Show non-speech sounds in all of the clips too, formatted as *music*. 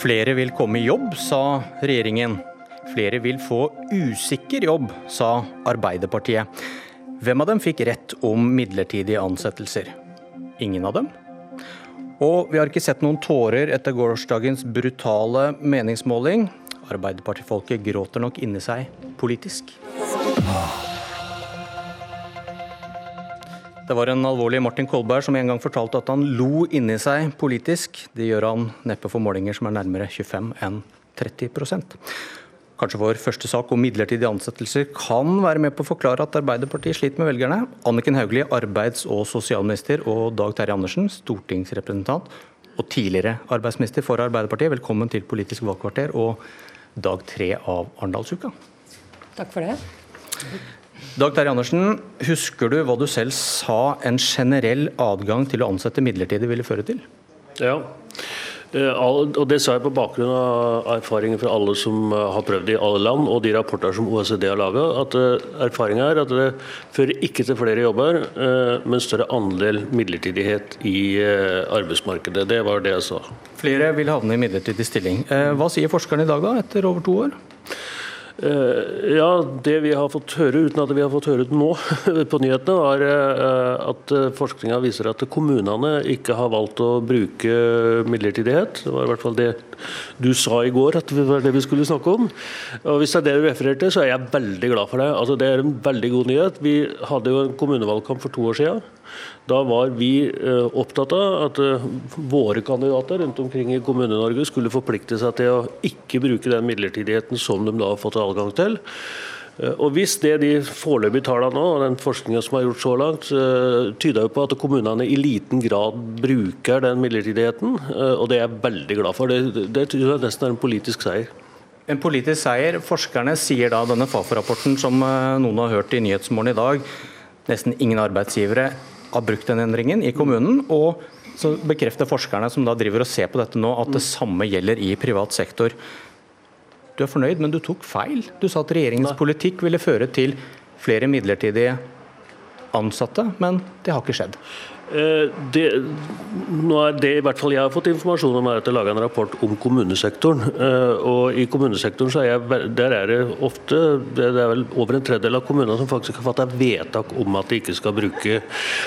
Flere vil komme i jobb, sa regjeringen. Flere vil få usikker jobb, sa Arbeiderpartiet. Hvem av dem fikk rett om midlertidige ansettelser? Ingen av dem? Og vi har ikke sett noen tårer etter gårsdagens brutale meningsmåling. Arbeiderpartifolket gråter nok inni seg politisk. Det var en alvorlig Martin Kolberg som en gang fortalte at han lo inni seg politisk. Det gjør han neppe for målinger som er nærmere 25 enn 30% Kanskje vår første sak om midlertidige ansettelser kan være med på å forklare at Arbeiderpartiet sliter med velgerne. Anniken Hauglie, arbeids- og sosialminister, og Dag Terje Andersen, stortingsrepresentant og tidligere arbeidsminister for Arbeiderpartiet. Velkommen til Politisk valgkvarter og dag tre av Arendalsuka. Takk for det. Dag Terje Andersen, husker du hva du selv sa en generell adgang til å ansette midlertidig ville føre til? Ja, eh, og Det sa jeg på bakgrunn av erfaringer fra alle som eh, har prøvd i alle land, og de rapporter som OECD har laga. Eh, erfaringa er at det fører ikke til flere jobber, men større andel midlertidighet i arbeidsmarkedet. Det var det jeg sa. Flere vil havne i midlertidig stilling. Hva sier forskerne i dag, da, etter over to år? Eh, ja, Det vi har fått høre, uten at vi har fått høre det nå *laughs* på nyhetene, var eh, at eh, forskninga viser at kommunene ikke har valgt å bruke midlertidighet. Det var i hvert fall det du sa i går at det var det vi skulle snakke om. Og Hvis det er det du refererte så er jeg veldig glad for det. Altså, det er en veldig god nyhet. Vi hadde jo en kommunevalgkamp for to år siden. Da var vi eh, opptatt av at eh, våre kandidater rundt omkring i Kommune-Norge skulle forplikte seg til å ikke bruke den midlertidigheten som de da har fått adgang til. Eh, og Hvis det de foreløpige tallene nå, og den forskninga som er gjort så langt, tyder jo på at kommunene i liten grad bruker den midlertidigheten, og det er jeg veldig glad for. Det, det tror jeg nesten er en politisk seier. En politisk seier. Forskerne sier da denne Fafo-rapporten som noen har hørt i Nyhetsmorgen i dag, nesten ingen arbeidsgivere har brukt den endringen i kommunen. og så bekrefter forskerne som da driver og ser på dette nå, at det samme gjelder i privat sektor. Du er fornøyd, men du tok feil. Du sa at regjeringens politikk ville føre til flere midlertidige ansatte, men det har ikke skjedd. Eh, det, nå er det i hvert fall jeg har fått informasjon om, er at det er laga en rapport om kommunesektoren. Eh, og I kommunesektoren så er jeg, der er det ofte det er vel over en tredjedel av kommunene som faktisk har fattet vedtak om at de ikke skal bruke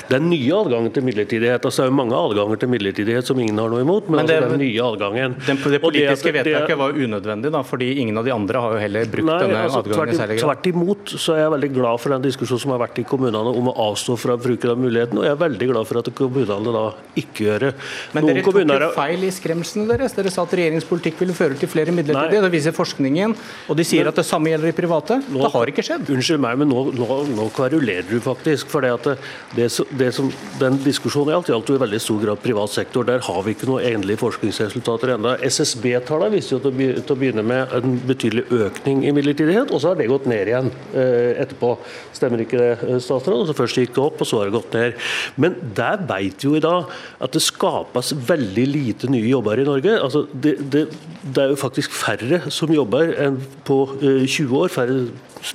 den nye adgangen til midlertidighet. Altså Det er jo mange adganger til midlertidighet som ingen har noe imot, men, men det, altså den nye adgangen. Den, det politiske det, vedtaket var unødvendig, da, fordi ingen av de andre har jo heller brukt nei, denne altså, adgangen tvert, i særlig grad. Tvert imot så er jeg veldig glad for den diskusjonen som har vært i kommunene om å avstå fra å bruke den muligheten, og jeg er veldig glad for for at kommunene da ikke gjør det. Men Noen dere tok jo feil i skremslene deres. Dere sa at regjeringens politikk ville føre til flere midlertidige. Det viser forskningen, og de sier men, at det samme gjelder i private. Nå, det har ikke skjedd. Unnskyld meg, men nå, nå, nå kverulerer du faktisk. For det det, det, det som den diskusjonen gjaldt, gjaldt jo i veldig stor grad privat sektor. Der har vi ikke noe endelige forskningsresultater ennå. SSB-tallene viser jo til å begynne med en betydelig økning i midlertidighet, og så har det gått ned igjen eh, etterpå. Stemmer ikke det, eh, statsråd? Så først gikk det opp, og så har det gått ned. Men der vet jo i dag at det skapes veldig lite nye jobber i Norge. Altså, det, det, det, er jo faktisk færre som jobber enn på 20 eh, år. færre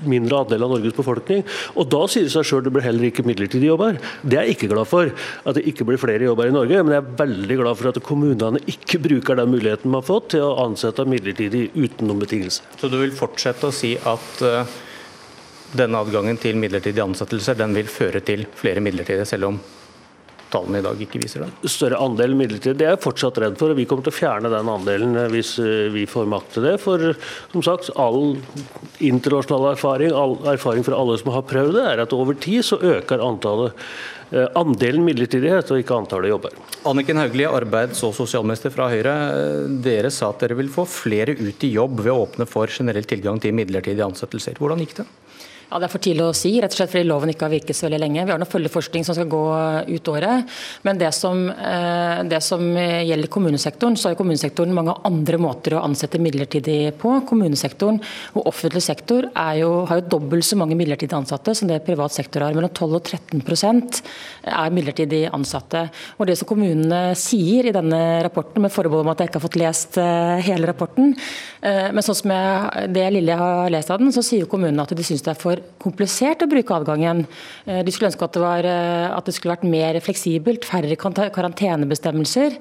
mindre andel av Norges befolkning. Og Da sier det seg selv det blir heller ikke midlertidige jobber. Det er jeg ikke glad for. At det ikke blir flere jobber i Norge. Men jeg er veldig glad for at kommunene ikke bruker den muligheten de har fått til å ansette midlertidig uten noen betingelse. Så du vil fortsette å si at uh, denne adgangen til midlertidige ansettelser den vil føre til flere midlertidige, selv om tallene i dag ikke viser det. Større andel midlertidig, det er jeg fortsatt redd for. og Vi kommer til å fjerne den andelen eh, hvis eh, vi får makt til det. For som sagt, all internasjonal erfaring, all erfaring fra alle som har prøvd det, er at over tid så øker antallet eh, andelen midlertidighet og ikke antallet jobber. Anniken Hauglie, arbeids- og sosialminister fra Høyre. Dere sa at dere vil få flere ut i jobb ved å åpne for generell tilgang til midlertidige ansettelser. Hvordan gikk det? Ja, Det er for tidlig å si, rett og slett fordi loven ikke har virket så veldig lenge. Vi har noe følgeforskning som skal gå ut året. Men det som, eh, det som gjelder kommunesektoren, så har kommunesektoren mange andre måter å ansette midlertidig på. Kommunesektoren og offentlig sektor jo, har jo dobbelt så mange midlertidig ansatte som det privat sektor har. Mellom 12 og 13% er midlertidig ansatte. Og Det som kommunene sier i denne rapporten, med forbehold om at jeg ikke har fått lest eh, hele rapporten, eh, men sånn som jeg, det lille jeg har lest av den, så sier kommunene at de syns det er for komplisert å bruke adgangen. Eh, de skulle ønske at det, var, eh, at det skulle vært mer fleksibelt, færre karantenebestemmelser,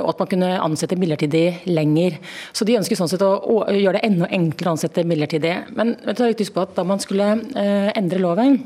og at man kunne ansette midlertidig lenger. Så De ønsker sånn sett å, gjøre det enda enklere å ansette midlertidig. Men vet du, husk på at da man skulle endre loven,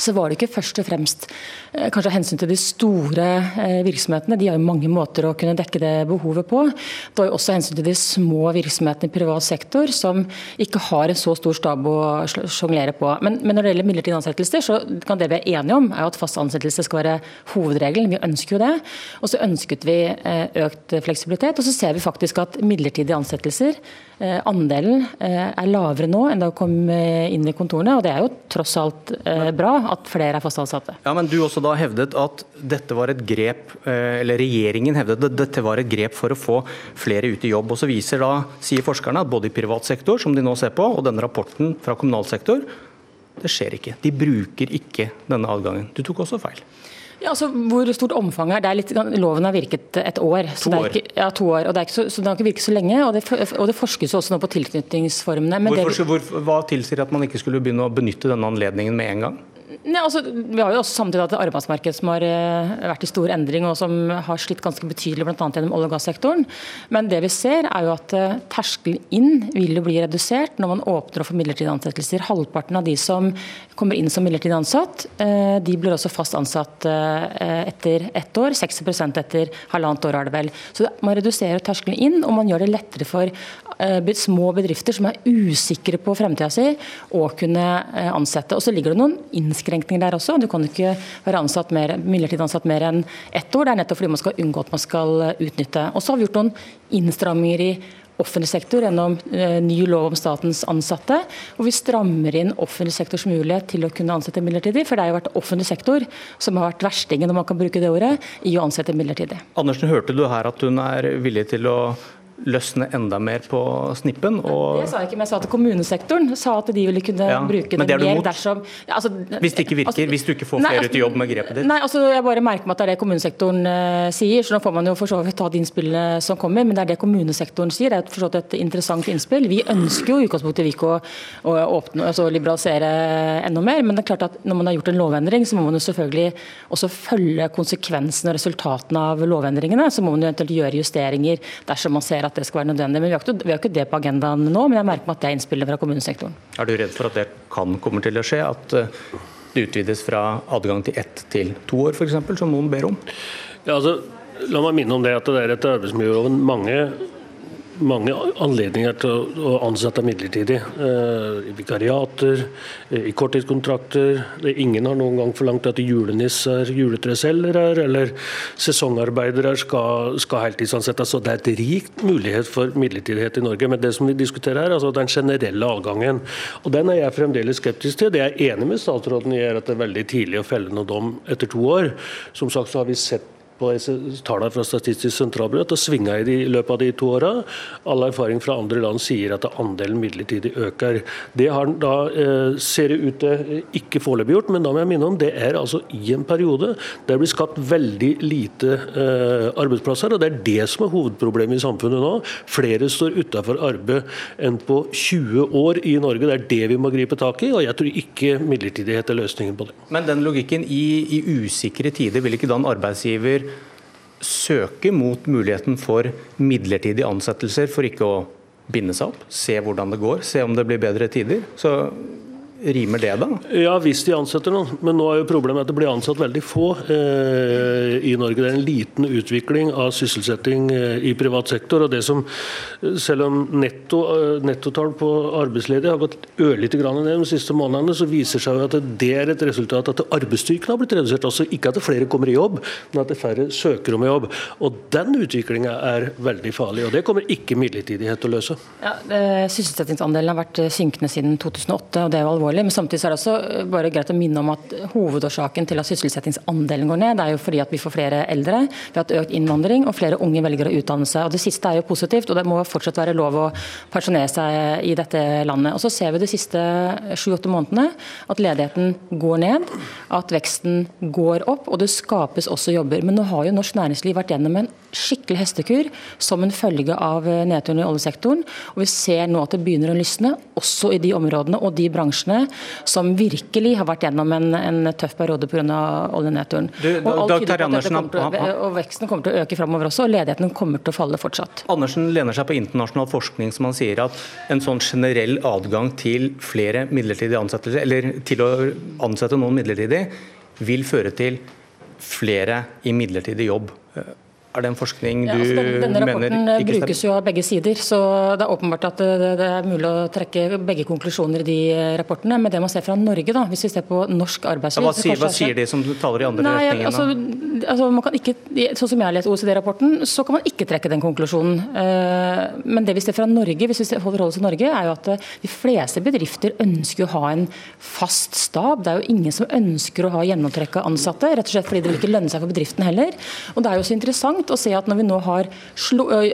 så var det ikke først og fremst eh, kanskje hensyn til de store eh, virksomhetene. De har jo mange måter å kunne dekke det behovet på. Det var jo også hensyn til de små virksomhetene i privat sektor, som ikke har en så stor stab å sjonglere på. Men, men, når det gjelder midlertidige ansettelser, så kan det vi er enige om, er at fast ansettelse skal være hovedregelen. Vi ønsker jo det. Og så ønsket vi eh, økt fleksibilitet. Og så ser vi faktisk at midlertidige ansettelser Andelen er lavere nå enn da hun kom inn i kontorene, og det er jo tross alt bra at flere er fast ansatte. Ja, men du også da hevdet at dette var et grep, eh, eller regjeringen hevdet at dette var et grep for å få flere ut i jobb. Og så viser da, sier forskerne at både i privat sektor, som de nå ser på, og denne rapporten fra kommunal sektor, det skjer ikke. De bruker ikke denne adgangen. Du tok også feil. Ja, altså Hvor stort omfanget er, det er litt, Loven har virket et år. To år. Ikke, ja, to år, og det, så, så det har ikke virket så lenge. Og det, og det forskes også nå på tilknytningsformene. Hvorfor, hvor, hva tilsier at man ikke skulle begynne å benytte denne anledningen med en gang? Nei, altså, vi har jo også samtidig hatt et arbeidsmarked som har eh, vært i stor endring, og som har slitt ganske betydelig bl.a. gjennom olje- og gassektoren. Men det vi ser er jo at eh, terskelen inn vil jo bli redusert når man åpner for midlertidige ansettelser. Halvparten av de som kommer inn som midlertidig ansatt, eh, de blir også fast ansatt etter ett år. 60% etter halvannet år er det vel. Så man reduserer terskelen inn, og man gjør det lettere for små bedrifter som er usikre på fremtida si, å kunne ansette. Og så ligger det noen innskrenkninger innskrenkninger der også. Du kan ikke være ansatt mer, midlertidig ansatt mer enn ett år. Det er nettopp fordi man skal unngå at man skal utnytte. Og så har vi gjort noen innstramminger i offentlig sektor gjennom eh, ny lov om statens ansatte. Og vi strammer inn offentlig sektors mulighet til å kunne ansette midlertidig. For det har jo vært offentlig sektor som har vært verstingen, om man kan bruke det ordet, i å ansette midlertidig. Andersen, hørte du her at hun er villig til å løsne enda mer på snippen. det sa jeg ikke, men jeg sa at kommunesektoren sa at de ville kunne ja, bruke det, det mer dersom altså, Hvis det ikke virker, altså, hvis du ikke får flere altså, ut i jobb med grepet ditt? Nei, altså Jeg bare merker meg at det er det kommunesektoren uh, sier, så nå får man jo for så vidt ta de innspillene som kommer. Men det er det kommunesektoren sier. Det er for så vidt et interessant innspill. Vi ønsker jo i utgangspunktet ikke å, å åpne, altså liberalisere enda mer, men det er klart at når man har gjort en lovendring, så må man jo selvfølgelig også følge konsekvensene og resultatene av lovendringene. Så må man jo eventuelt gjøre justeringer dersom man ser at at det skal være nødvendig. Men vi har, ikke, vi har ikke det på agendaen nå, men jeg merker meg at det er innspillet fra kommunesektoren. Er du redd for at det kan komme til å skje? At eh, det utvides fra adgang til ett til to år, f.eks., som noen ber om? Ja, altså, La meg minne om det at det er etter arbeidsmiljøloven mange mange anledninger til å ansette midlertidig. Eh, I vikariater, eh, i korttidskontrakter. Ingen har noen gang forlangt at julenisser, juletreselgere eller sesongarbeidere skal, skal heltidsansettes. Så det er et rikt mulighet for midlertidighet i Norge. Men det som vi diskuterer her, altså den generelle adgangen. Og Den er jeg fremdeles skeptisk til. Det jeg er enig med statsråden i, er at det er veldig tidlig å felle noen dom etter to år. Som sagt så har vi sett på tallene fra Statistisk sentralbyrå at det svinga i, i løpet av de to åra. All erfaring fra andre land sier at andelen midlertidig øker. Det har da, eh, ser det ut til ikke foreløpig gjort, men da må jeg minne om det er altså i en periode der det blir skapt veldig lite eh, arbeidsplasser. og Det er det som er hovedproblemet i samfunnet nå. Flere står utenfor arbeid enn på 20 år i Norge. Det er det vi må gripe tak i, og jeg tror ikke midlertidighet er løsningen på det. Men den logikken i, i usikre tider, vil ikke da en arbeidsgiver søke mot muligheten for midlertidige ansettelser for ikke å binde seg opp, se hvordan det går, se om det blir bedre tider. Så Rimer det, da? Ja, hvis de ansetter noen. Men nå er jo problemet at det blir ansatt veldig få eh, i Norge. Det er en liten utvikling av sysselsetting eh, i privat sektor. og det som, Selv om netto, eh, nettotall på arbeidsledige har gått ørlite grann ned de siste månedene, så viser seg at det er et resultat at arbeidsstyrken har blitt redusert. Altså ikke at flere kommer i jobb, men at det færre søker om jobb. Og Den utviklinga er veldig farlig. og Det kommer ikke midlertidighet til å løse. Ja, Sysselsettingsandelen har vært synkende siden 2008, og det er jo alvorlig alvorlig. Men samtidig er det også eh, bare greit å minne om at hovedårsaken til at sysselsettingsandelen går ned, det er jo fordi at vi får flere eldre, vi har hatt økt innvandring og flere unge velger å utdanne seg. Og Det siste er jo positivt, og det må fortsatt være lov å pensjonere seg i dette landet. Og Så ser vi de siste sju-åtte månedene at ledigheten går ned, at veksten går opp, og det skapes også jobber. Men nå har jo norsk næringsliv vært gjennom en skikkelig hestekur som en følge av nedturen i oljesektoren. Og vi ser nå at det begynner å lysne, også i de områdene og de bransjene som virkelig har vært gjennom en, en tøff periode pga. oljenedturen. Og, og veksten kommer til å øke framover også, og ledigheten kommer til å falle fortsatt. Andersen lener seg på internasjonal forskning som han sier at en sånn generell adgang til flere midlertidige ansettelser, eller til å ansette noen midlertidig, vil føre til flere i midlertidig jobb. Er det en forskning du ja, altså denne, denne mener ikke stemmer? Rapporten brukes jo av begge sider, så det er åpenbart at det, det, er mulig å trekke begge konklusjoner i de rapportene. Men det man ser fra Norge, da, hvis vi ser på norsk arbeidsliv ja, Hva, sier, hva sier, de som taler i andre nei, retninger? Altså, altså, man kan ikke, sånn som jeg har lest OECD-rapporten, så kan man ikke trekke den konklusjonen. Eh, men det vi ser fra Norge, hvis vi holder oss til Norge, er jo at eh, de fleste bedrifter ønsker å ha en fast stab. Det er jo ingen som ønsker å ha gjennomtrekka ansatte, rett og slett fordi det vil ikke lønne seg for bedriften heller. Og det er jo så interessant interessant å se at når vi nå har,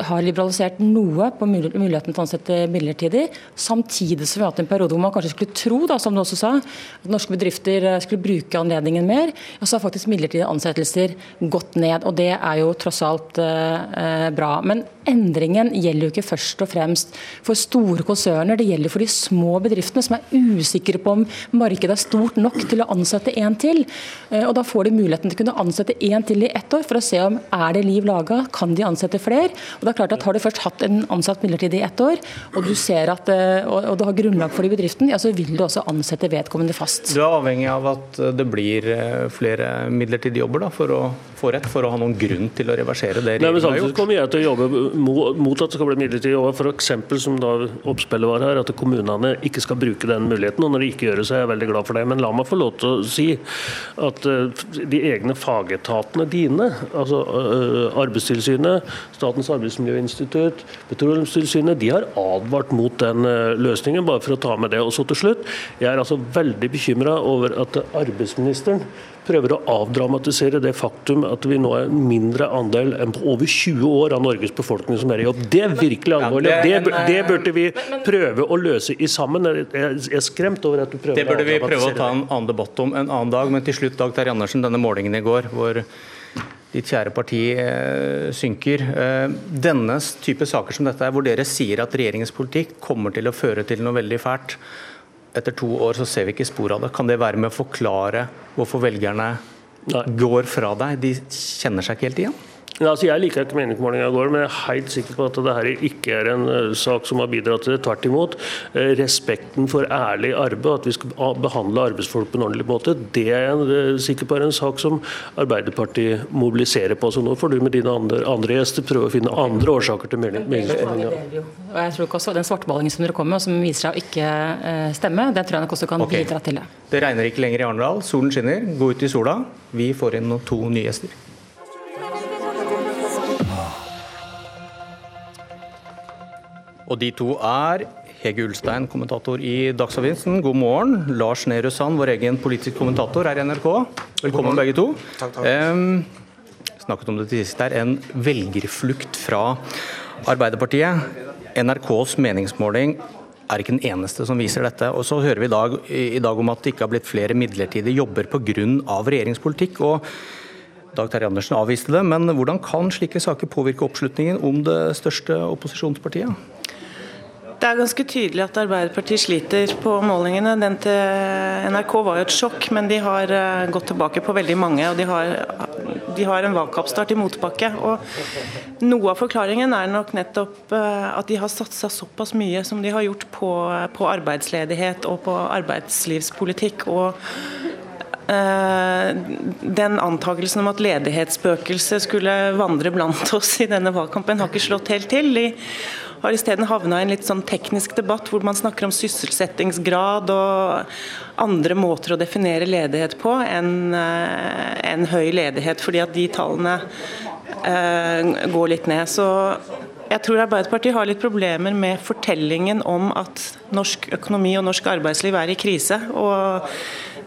har liberalisert noe på muligheten til å ansette midlertidig, samtidig som vi har hatt en periode hvor man kanskje skulle tro, da, som du også sa, at norske bedrifter skulle bruke anledningen mer, ja, så har faktisk midlertidige ansettelser gått ned. og Det er jo tross alt eh, bra. Men endringen gjelder jo ikke først og fremst for store konserner, det gjelder for de små bedriftene som er usikre på om markedet er stort nok til å ansette en til. Og Da får de muligheten til å kunne ansette en til i ett år, for å se om er det liv laga, kan de ansette flere? Og det er klart at Har du først hatt en ansatt midlertidig i ett år, og du ser at, eh, og du har grunnlag for det i bedriften, ja, så vil du også ansette vedkommende fast. Du er avhengig av at det blir eh, flere midlertidige jobber da, for å få rett, for å ha noen grunn til å reversere det Nei, men Samtidig kommer jeg til å jobbe mot at det skal bli midlertidig jobber, f.eks. som da oppspillet var her, at kommunene ikke skal bruke den muligheten. og Når de ikke gjør det, så er jeg veldig glad for det. Men la meg få lov til å si at eh, de egne fagetatene dine, altså Arbeidstilsynet, Statens arbeidsmiljøinstitutt, Petroleumstilsynet, de har advart mot den eh, løsningen, bare for å ta med det. Og så til slutt, Jeg er altså veldig bekymra over at arbeidsministeren prøver å avdramatisere det faktum at vi nå er en mindre andel enn på over 20 år av Norges befolkning som er i jobb. Det er virkelig alvorlig. Det, det burde vi prøve å løse i sammen. Jeg er skremt over at du prøver å Det burde vi prøve å ta en annen debatt om en annen dag. Men til slutt, Dag Terje Andersen, denne målingen i går hvor ditt kjære parti eh, synker. Eh, denne type saker som dette, hvor dere sier at regjeringens politikk kommer til å føre til noe veldig fælt, etter to år så ser vi ikke spor av det. Kan det være med å forklare hvorfor velgerne Nei. går fra deg? De kjenner seg ikke helt igjen? Ja, altså jeg liker ikke meningsmålinga i går, men jeg er helt sikker på at dette ikke er en uh, sak som har bidratt til det. Tvert imot. Uh, respekten for ærlig arbeid, at vi skal behandle arbeidsfolk på en ordentlig måte, det er jeg uh, sikker på er en sak som Arbeiderpartiet mobiliserer på. Så nå får du med dine andre, andre gjester prøve å finne andre årsaker til meningsmålinga. Og jeg tror ikke også Den svartmalingen som dere kommer med, som viser seg å ikke stemme, det tror jeg nok også kan okay. bidra til det. Det regner ikke lenger i Arendal. Solen skinner. Gå ut i sola. Vi får inn to nye gjester. Og de to er Hege Ulstein, kommentator i Dagsavisen. God morgen. Lars Nehru Sand, vår egen politisk kommentator her i NRK. Velkommen begge to. Takk, takk. Um, snakket om det til sist her. En velgerflukt fra Arbeiderpartiet. NRKs meningsmåling er ikke den eneste som viser dette. Og så hører vi i dag, i dag om at det ikke har blitt flere midlertidige jobber pga. regjeringspolitikk. og Dag Terje Andersen avviste det, men hvordan kan slike saker påvirke oppslutningen om det største opposisjonspartiet? Det er ganske tydelig at Arbeiderpartiet sliter på målingene. Den til NRK var jo et sjokk, men de har eh, gått tilbake på veldig mange. og De har, de har en valgkampstart i motbakke. og Noe av forklaringen er nok nettopp eh, at de har satsa såpass mye som de har gjort på, på arbeidsledighet og på arbeidslivspolitikk. og eh, den antakelsen om at ledighetsspøkelset skulle vandre blant oss i denne valgkampen, har ikke slått helt til. De har isteden havna i en litt sånn teknisk debatt hvor man snakker om sysselsettingsgrad og andre måter å definere ledighet på enn eh, en høy ledighet, fordi at de tallene eh, går litt ned. Så jeg tror Arbeiderpartiet har litt problemer med fortellingen om at norsk økonomi og norsk arbeidsliv er i krise. og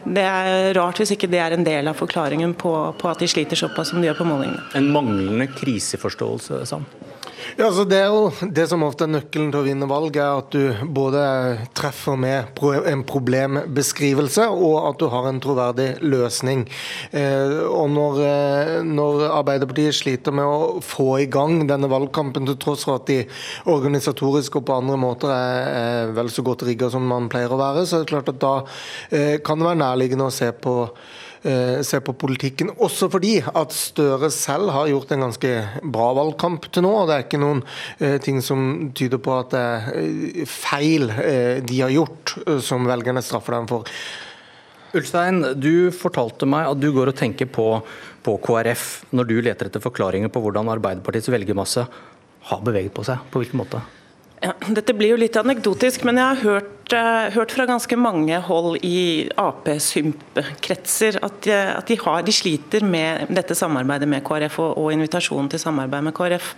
det er rart hvis ikke det er en del av forklaringen på, på at de sliter såpass som de gjør på målingene. En manglende kriseforståelse, Sand? Ja, altså det er jo det som ofte er nøkkelen til å vinne valg, er at du både treffer med en problembeskrivelse og at du har en troverdig løsning. Eh, og når, eh, når Arbeiderpartiet sliter med å få i gang denne valgkampen, til tross for at de organisatorisk og på andre måter er vel så godt rigga som man pleier å være, så er det klart at da eh, kan det være nærliggende å se på se på politikken. Også fordi at Støre selv har gjort en ganske bra valgkamp til nå. og Det er ikke noen eh, ting som tyder på at det er eh, feil de har gjort, som velgerne straffer dem for. Ulstein, du fortalte meg at du går og tenker på, på KrF når du leter etter forklaringer på hvordan Arbeiderpartiets velgermasse har beveget på seg. På hvilken måte? Dette blir jo litt anekdotisk, men jeg har hørt, uh, hørt fra ganske mange hold i Ap-symp-kretser at, at de, har, de, sliter med dette samarbeidet med KrF og, og, invitasjonen til samarbeid med KrF.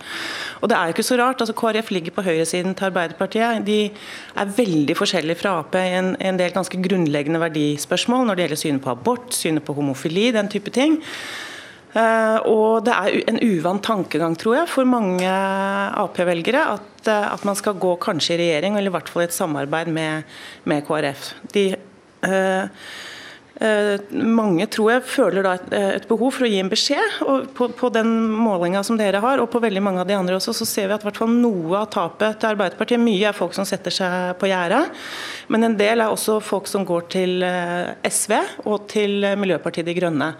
Og det er jo ikke så rart. altså KrF ligger på høyresiden til Arbeiderpartiet. De er veldig forskjellige fra Ap i en, en del ganske grunnleggende verdispørsmål når det gjelder synet på abort, synet på homofili, den type ting. Eh, og det er en uvant tankegang, tror jeg, for mange Ap-velgere at, eh, at, man skal gå kanskje i regjering, eller i hvert fall i et samarbeid med, med KrF. De, uh, uh, mange tror jeg føler da et, et, behov for å gi en beskjed. og På, på den målinga som dere har, og på veldig mange av de andre også, så ser vi at hvert noe av tapet til Arbeiderpartiet Mye er folk som setter seg på gjerdet, men en del er også folk som går til SV og til Miljøpartiet De Grønne.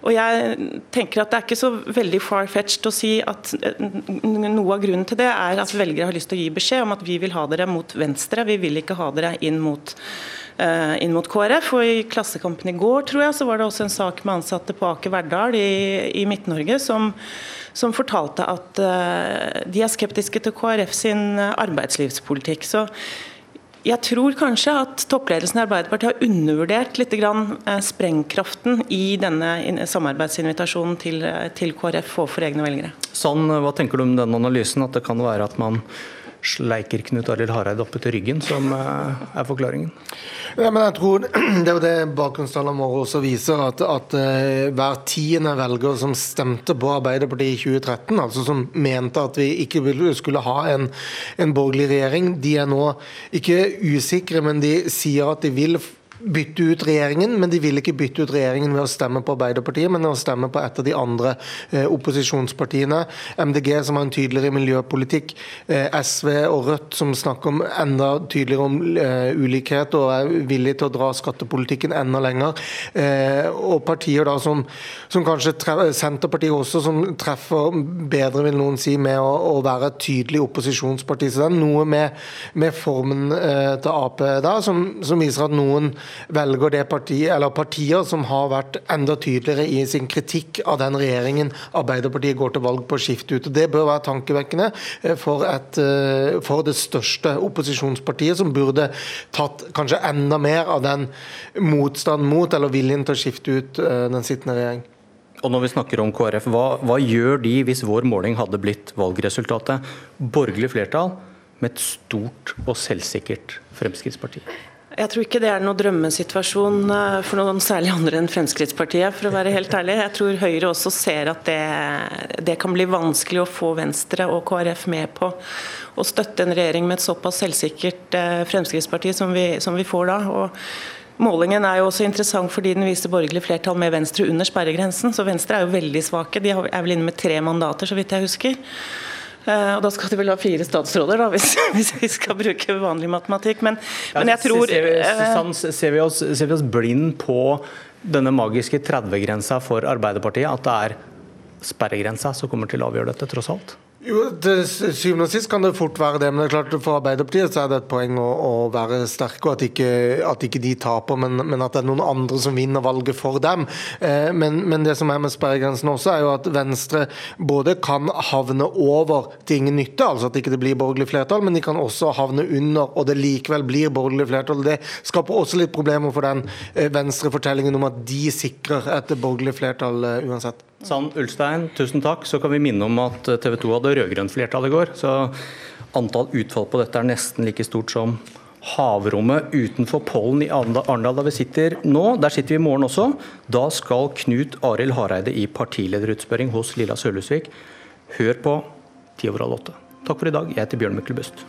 Og jeg tenker at Det er ikke så veldig far-fetched å si at eh, noe av grunnen til det er at velgere har lyst til å gi beskjed om at vi vil ha dere mot venstre, vi vil ikke ha dere inn mot, uh, inn mot KrF. Og I Klassekampen i går tror jeg, så var det også en sak med ansatte på Aker Verdal i, i Midt-Norge som, som, fortalte at uh, de er skeptiske til KrF sin arbeidslivspolitikk. Så jeg tror kanskje at toppledelsen i Arbeiderpartiet har undervurdert litt grann sprengkraften i denne samarbeidsinvitasjonen til, eh, til KrF overfor egne velgere. Sånn, hva tenker du om den analysen, at det kan være at man sleiker Knut Arild Hareide oppe til ryggen, som eh, er forklaringen? Ja, men jeg tror *clears throat* Det er jo det bakgrunnstallene våre også viser, at, at uh, hver tiende velger som stemte på Arbeiderpartiet i 2013, altså som mente at vi ikke skulle ha en, en borgerlig regjering, de er nå ikke usikre, men de sier at de vil bytte ut regjeringen, men de vil ikke bytte ut regjeringen ved å stemme på Arbeiderpartiet, men ved å stemme på et av de andre eh, opposisjonspartiene. MDG som har en tydeligere miljøpolitikk, eh, SV og Rødt som snakker om enda tydeligere om eh, ulikhet og er villig til å dra skattepolitikken enda lenger. Og partier da som, som kanskje Senterpartiet også, som treffer bedre, vil noen si, med å, å være et tydelig opposisjonsparti. Så det er noe med, med formen til Ap der som, som viser at noen velger det partiet, eller partier som har vært enda tydeligere i sin kritikk av den regjeringen Arbeiderpartiet går til valg på å skifte ut. og Det bør være tankevekkende eh, for, et, eh, for det største opposisjonspartiet, som burde tatt kanskje enda mer av den motstand mot eller viljen til å skifte ut eh, den sittende regjering. Og når vi snakker om KrF, hva, hva gjør de hvis vår måling hadde blitt valgresultatet? Borgerlig flertall med et stort og selvsikkert Fremskrittsparti? Jeg tror ikke det er noen drømmesituasjon eh, for noen særlig andre enn Fremskrittspartiet, for å være helt ærlig. Jeg tror Høyre også ser at det, det kan bli vanskelig å få Venstre og KrF med på å støtte en regjering med et såpass selvsikkert eh, Fremskrittsparti som vi, som vi får da. og Målingen er jo også interessant fordi den viser borgerlig flertall med Venstre under sperregrensen. Så Venstre er jo veldig svake. De er vel inne med tre mandater, så vidt jeg husker. Eh, og da skal de vel ha fire statsråder, da, hvis, *laughs* hvis vi skal bruke vanlig matematikk. Men, ja, men jeg tror ser vi, eh, ser, vi oss, ser vi oss blind på denne magiske 30-grensa for Arbeiderpartiet? At det er sperregrensa som kommer til å avgjøre dette, tross alt? Jo, Til syvende og sist kan det fort være det, men det er klart for Arbeiderpartiet så er det et poeng å, å være sterke, og at ikke, at ikke de taper, men, men, at det er noen andre som vinner valget for dem. Eh, men, men, det som er med sperregrensen også, er jo at Venstre både kan havne over til ingen nytte, altså at det ikke blir borgerlig flertall, men de kan også havne under, og det likevel blir borgerlig flertall. Det skaper også litt problemer for den eh, Venstre-fortellingen om at de sikrer et borgerlig flertall eh, uansett. Sand Ulstein, tusen takk. Så kan vi minne om at TV 2 hadde rød-grønt flertall i går. Så antall utfall på dette er nesten like stort som havrommet utenfor pollen i Arendal, der vi sitter nå. Der sitter vi i morgen også. Da skal Knut Arild Hareide i partilederutspørring hos Lilla Sølhusvik. Hør på ti over halv åtte. Takk for i dag. Jeg heter Bjørn Myklebust.